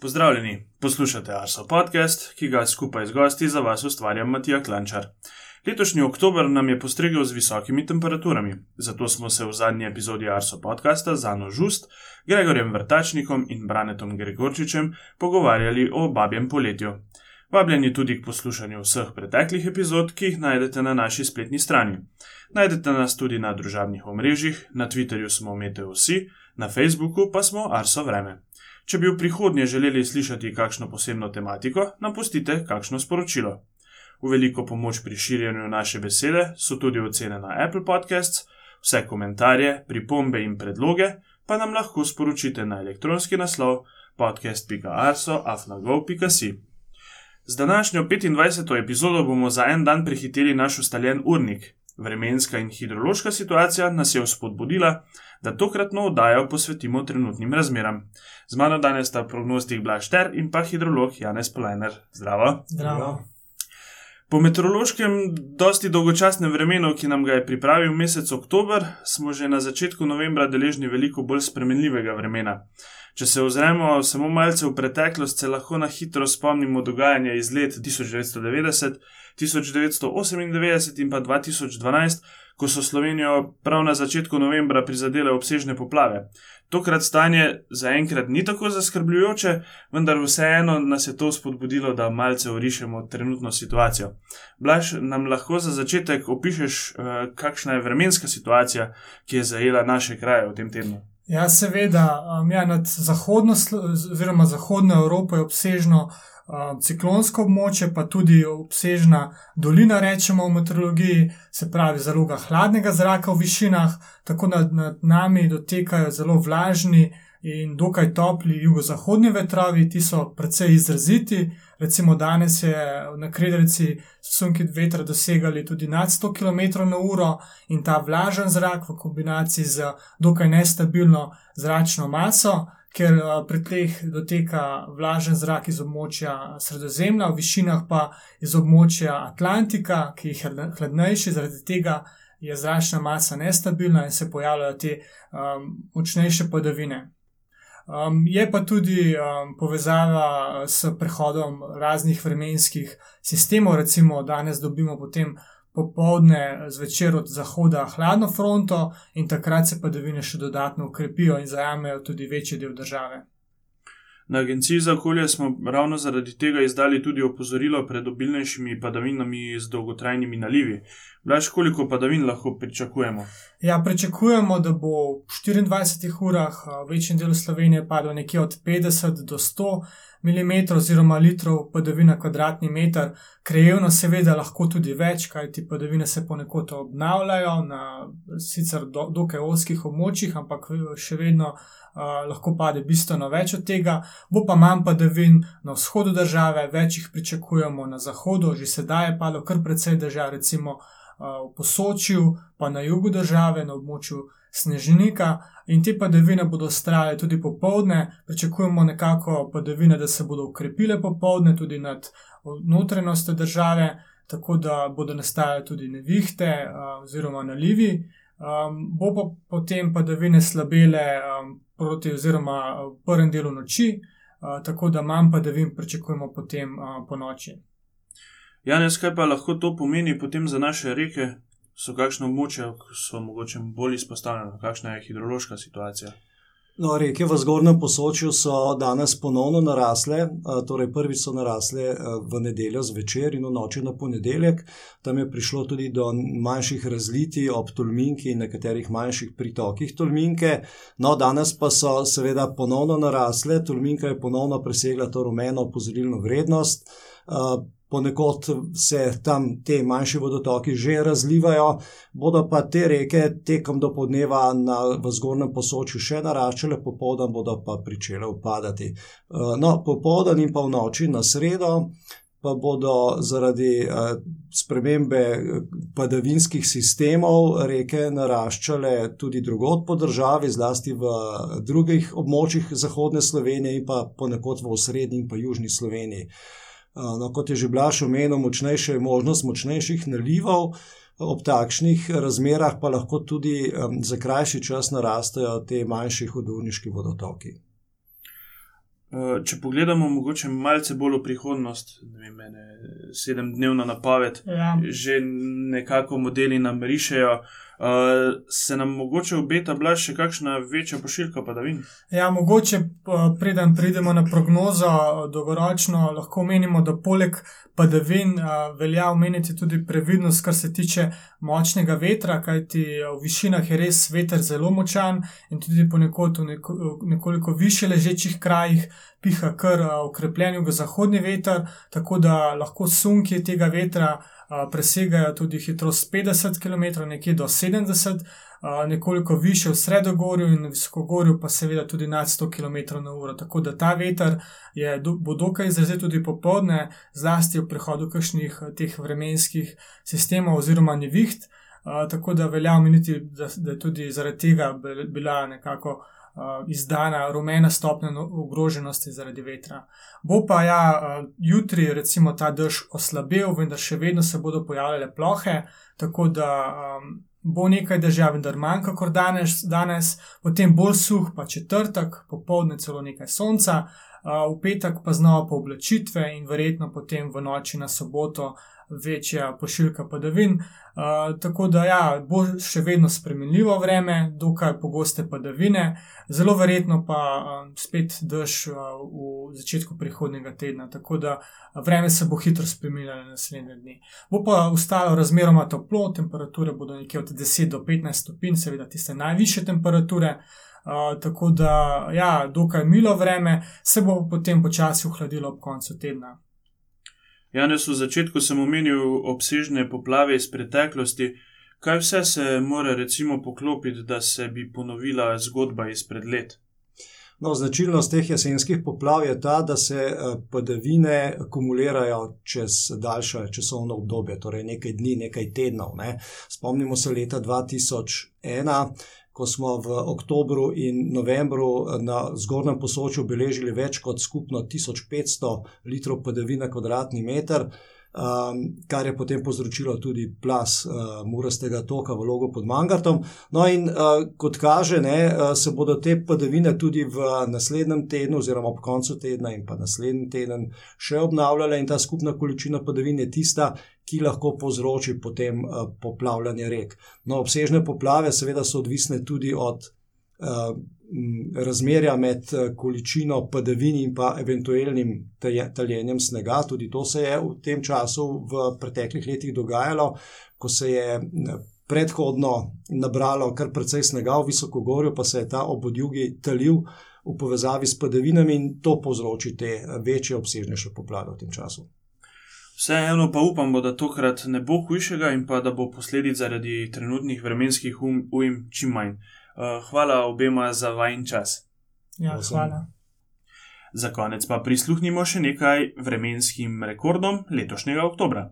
Pozdravljeni, poslušate Arso podcast, ki ga skupaj z gosti za vas ustvarja Matija Klančar. Letošnji oktober nam je postregel z visokimi temperaturami, zato smo se v zadnji epizodi Arso podcasta z Ano Žust, Gregorjem Vrtačnikom in Branetom Gregorčičem pogovarjali o babjem poletju. Vabljeni tudi k poslušanju vseh preteklih epizod, ki jih najdete na naši spletni strani. Najdete nas tudi na družabnih omrežjih, na Twitterju smo Meteosi, na Facebooku pa smo Arso Vreme. Če bi v prihodnje želeli slišati kakšno posebno tematiko, nam pustite kakšno sporočilo. V veliko pomoč pri širjenju naše besede so tudi ocene na Apple Podcasts, vse komentarje, pripombe in predloge pa nam lahko sporočite na elektronski naslov podcast.arso.afnago.si. Z današnjo 25. epizodo bomo za en dan prehiteli naš ustaljen urnik. Vremenska in hidrološka situacija nas je vzpodbudila, da tokratno oddajo posvetimo trenutnim razmeram. Z mano danes sta prognostik Blašter in pa hidrolog Janez Polajner. Zdravo. Zdravo. Po meteorološkem, dosti dolgočasnem vremenu, ki nam ga je pripravil mesec oktober, smo že na začetku novembra deležni veliko bolj spremenljivega vremena. Če se ozremo samo malce v preteklost, se lahko na hitro spomnimo dogajanja iz let 1990, 1998 in pa 2012, ko so Slovenijo prav na začetku novembra prizadele obsežne poplave. Tokrat stanje zaenkrat ni tako zaskrbljujoče, vendar vseeno nas je to spodbudilo, da malce orišemo trenutno situacijo. Blaž, nam lahko za začetek opišeš, uh, kakšna je vremenska situacija, ki je zajela naše kraje v tem tednu? Ja, seveda, um, ja, nad zahodno, oziroma zahodno Evropo je obsežno ciklonsko območje, pa tudi obsežna dolina, rečemo v meteorologiji, se pravi zaloga hladnega zraka v višinah, tako nad, nad nami dotekajo zelo vlažni in dokaj topli jugozahodni vetrovi, ti so precej izraziti. Recimo danes je na Krederici sunki vetra dosegali tudi nad 100 km/h in ta vlažen zrak v kombinaciji z dokaj nestabilno zračno maso, ker pri tleh doteka vlažen zrak iz območja Sredozemlja, v višinah pa iz območja Atlantika, ki je hladnejši, zaradi tega je zračna masa nestabilna in se pojavljajo te um, močnejše padavine. Um, je pa tudi um, povezava s prehodom raznih vremenskih sistemov, recimo danes dobimo potem popovdne zvečer od zahoda hladno fronto in takrat se padavine še dodatno ukrepijo in zajamejo tudi večji del države. Na Agenciji za okolje smo ravno zaradi tega izdali tudi opozorilo pred obilnejšimi padavinami z dolgotrajnimi nalivi. Blaž, koliko padavin lahko pričakujemo? Ja, pričakujemo, da bo v 24 urah v večjem delu Slovenije padlo nekje od 50 do 100 mm oziroma litrov padavina na kvadratni meter. Krajevno seveda lahko tudi več, kajti padavine se ponekod obnavljajo na sicer do, dokaj oskih območjih, ampak še vedno uh, lahko pade bistveno več od tega. Bo pa manj padavin na vzhodu države, več jih pričakujemo na zahodu, že sedaj je padlo kar precej držav, recimo v Posočju, pa na jugu države, na območju Snežnika. In te padavine bodo strajale tudi popovdne, pričakujemo nekako padavine, da se bodo ukrepile popovdne tudi nad notranjostjo države, tako da bodo nastajale tudi nevihte oziroma nalivi. Um, bo pa potem padavine slabele um, proti, oziroma v prvem delu noči, uh, tako da manj padavin pričakujemo potem uh, po noči. Janes, kaj pa lahko to pomeni potem za naše reke? So kakšno območje, ki so mogoče bolj izpostavljene, kakšna je hidrološka situacija? No, reke v zgornjem posočju so danes ponovno narasle, torej prvi so narasle v nedeljo zvečer in v noči na ponedeljek. Tam je prišlo tudi do manjših razlitij ob Tolminki in nekaterih manjših pritokih Tolminke. No, danes pa so seveda ponovno narasle, Tolminka je ponovno presegla to rumeno opozorilno vrednost. Ponekod se tam te manjše vodotoki že razlivajo, bodo pa te reke tekom do podneva na, v zgornjem posočju še naraščale, popoldan bodo pa pričele upadati. Eh, no, popoldan in pa v noči na sredo pa bodo zaradi eh, spremembe eh, padavinskih sistemov reke naraščale tudi drugot po državi, zlasti v drugih območjih zahodne Slovenije in pa ponekod v osrednji in pa južni Sloveniji. No, kot je že Blaž omenil, močnejša je možnost močnejših nalivov, ob takšnih razmerah pa lahko tudi za krajši čas narastejo te manjši hodovniški vodotoki. Uh, če pogledamo mogoče malce bolj v prihodnost, ne vem, mene, sedemdnevna napoved, Ja. že nekako modeli nam rišejo, uh, se nam mogoče obeta bila še kakšna večja pošiljka padavin. Ja, mogoče preden pridemo na prognozo dolgoročno, lahko menimo, da poleg padavin a, velja omeniti tudi previdnost, kar se tiče močnega vetra, kajti v višinah je res veter zelo močan in tudi ponekod v neko, nekoliko više ležečih krajih piha kar okrepljen jugozahodni veter, tako da lahko sunki tega vetra presegajo tudi hitrost 50 km, nekje do 70 a, nekoliko više v sredogorju in visokogorju, pa seveda tudi nad 100 km/h. Tako da ta veter je, bo dokaj izrazit tudi popovdne, zlasti v prehodu kakšnih teh vremenskih sistemov oziroma neviht. Tako da velja omeniti, da, da je tudi zaradi tega bila nekako izdana rumena stopnja no- ogroženosti zaradi vetra. Bo pa ja, a, jutri recimo ta dež oslabel, vendar še vedno se bodo pojavljale plohe, tako da um, bo nekaj dežja, vendar manj kot danes, danes, potem bolj suh, pa četrtek, popoldne celo nekaj sonca, uh, v petek pa znova pooblačitve in verjetno potem v noči na soboto večja pošiljka padavin. Tako da ja, bo še vedno spremenljivo vreme, dokaj pogoste padavine, zelo verjetno pa spet dež v začetku prihodnega tedna. Tako da vreme se bo hitro spremenilo naslednje dni. Bo pa ostalo razmeroma toplo, temperature bodo nekje od 10 do 15 stopinj, seveda tiste najviše temperature. Uh, tako da, ja, dokaj milo vreme, se bo potem počasi ohladilo ob koncu tedna. Janes, v začetku sem omenil obsežne poplave iz preteklosti. Kaj vse se mora recimo poklopiti, da se bi ponovila zgodba izpred let? No, značilnost teh jesenskih poplav je ta, da se eh, padavine akumulirajo čez daljše časovno obdobje, torej nekaj dni, nekaj tednov. Ne. Spomnimo se leta 2001, ko smo v oktobru in novembru eh, na zgornjem posočju beležili več kot skupno 1500 litrov padavin na kvadratni meter. Um, kar je potem povzročilo tudi plas uh, Murastega toka v Logu pod Mangartom. No, in uh, kot kaže, ne, uh, se bodo te padavine tudi v naslednjem tednu, oziroma ob koncu tedna in pa naslednji teden še obnavljale, in ta skupna količina padavin je tista, ki lahko povzroči potem uh, poplavljanje rek. No, obsežne poplave, seveda, so odvisne tudi od razmerja med uh, količino padavin in pa eventualnim taljenjem snega. Tudi to se je v tem času v preteklih letih dogajalo, ko se je m, predhodno nabralo kar precej snega v visokogorju, pa se je ta obodjugi talil v povezavi s padavinami in to povzroči te eh, večje, obsežnejše poplave v tem času. Vseeno pa upamo, da tokrat ne bo hujšega in pa da bo posledic zaradi trenutnih vremenskih um, ujm čim manj. Uh, hvala obema za vajen čas. Ja, Prosim. hvala. Za konec pa prisluhnimo še nekaj vremenskim rekordom letošnjega oktobra.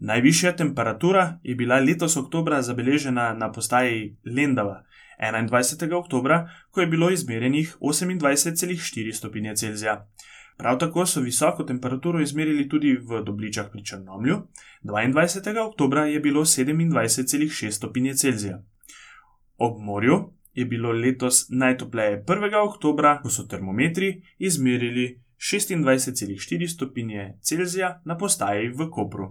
Najvišja temperatura je bila letos oktobra zabeležena na postaji Lendava 21. oktobra, ko je bilo izmerjenih 28,4 stopinje Celzija. Prav tako so visoko temperaturo izmerili tudi v Dobličah pri Črnomlju, 22. oktobra je bilo 27,6 stopinje Celzija. Ob morju je bilo letos najtopleje 1. oktobra, ko so termometri izmerili 26,4 stopinje Celzija na postaji v Kopru.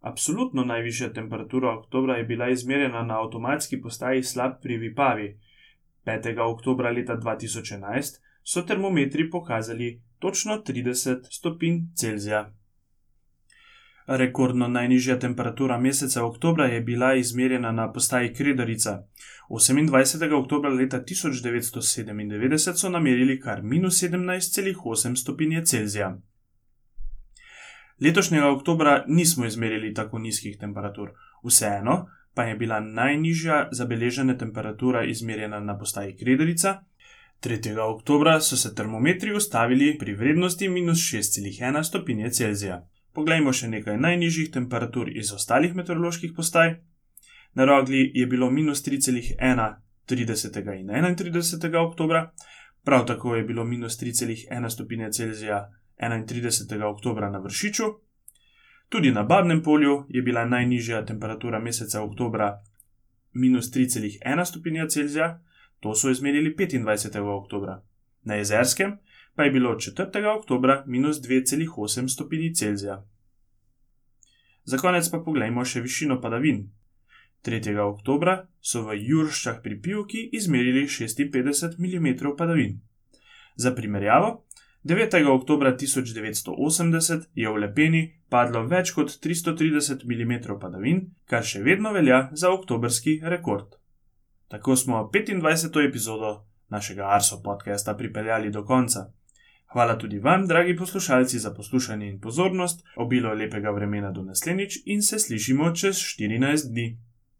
Absolutno najvišja temperatura oktobra je bila izmerjena na avtomatski postaji Slab pri Vipavi. 5. oktobra leta 2011 so termometri pokazali točno 30 stopinj Celzija. Rekordno najnižja temperatura meseca oktobra je bila izmerjena na postaji Kredarica. 28. oktobra leta 1997 so namerili kar minus 17,8 stopinje Celzija. Letošnjega oktobra nismo izmerili tako nizkih temperatur, vseeno pa je bila najnižja zabeležena temperatura izmerjena na postaji Kredarica. 3. oktobra so se termometri ustavili pri vrednosti minus 6,1 stopinje Celzija. Poglejmo še nekaj najnižjih temperatur iz ostalih meteoroloških postaj. Na Rogli je bilo minus 3,1 30. in 31. oktobra, prav tako je bilo minus 3,1 stopinje Celzija 31. oktobra na Vršiču. Tudi na Babnem polju je bila najnižja temperatura meseca oktobra minus 3,1 stopinja Celzija, to so izmerili 25. oktobra. Na Jezerskem pa je bilo 4. oktober minus 2,8 stopinj Celzija. Za konec pa pogledajmo še višino padavin. 3. oktober so v Jurščah pri Pivki izmerili 56 mm padavin. Za primerjavo, 9. oktober 1980 je v Lepeni padlo več kot 330 mm padavin, kar še vedno velja za oktobrski rekord. Tako smo 25. epizodo našega Arso podcasta pripeljali do konca. Hvala tudi vam, dragi poslušalci, za poslušanje in pozornost, obilo lepega vremena do naslednjič in se slišimo čez 14 dni.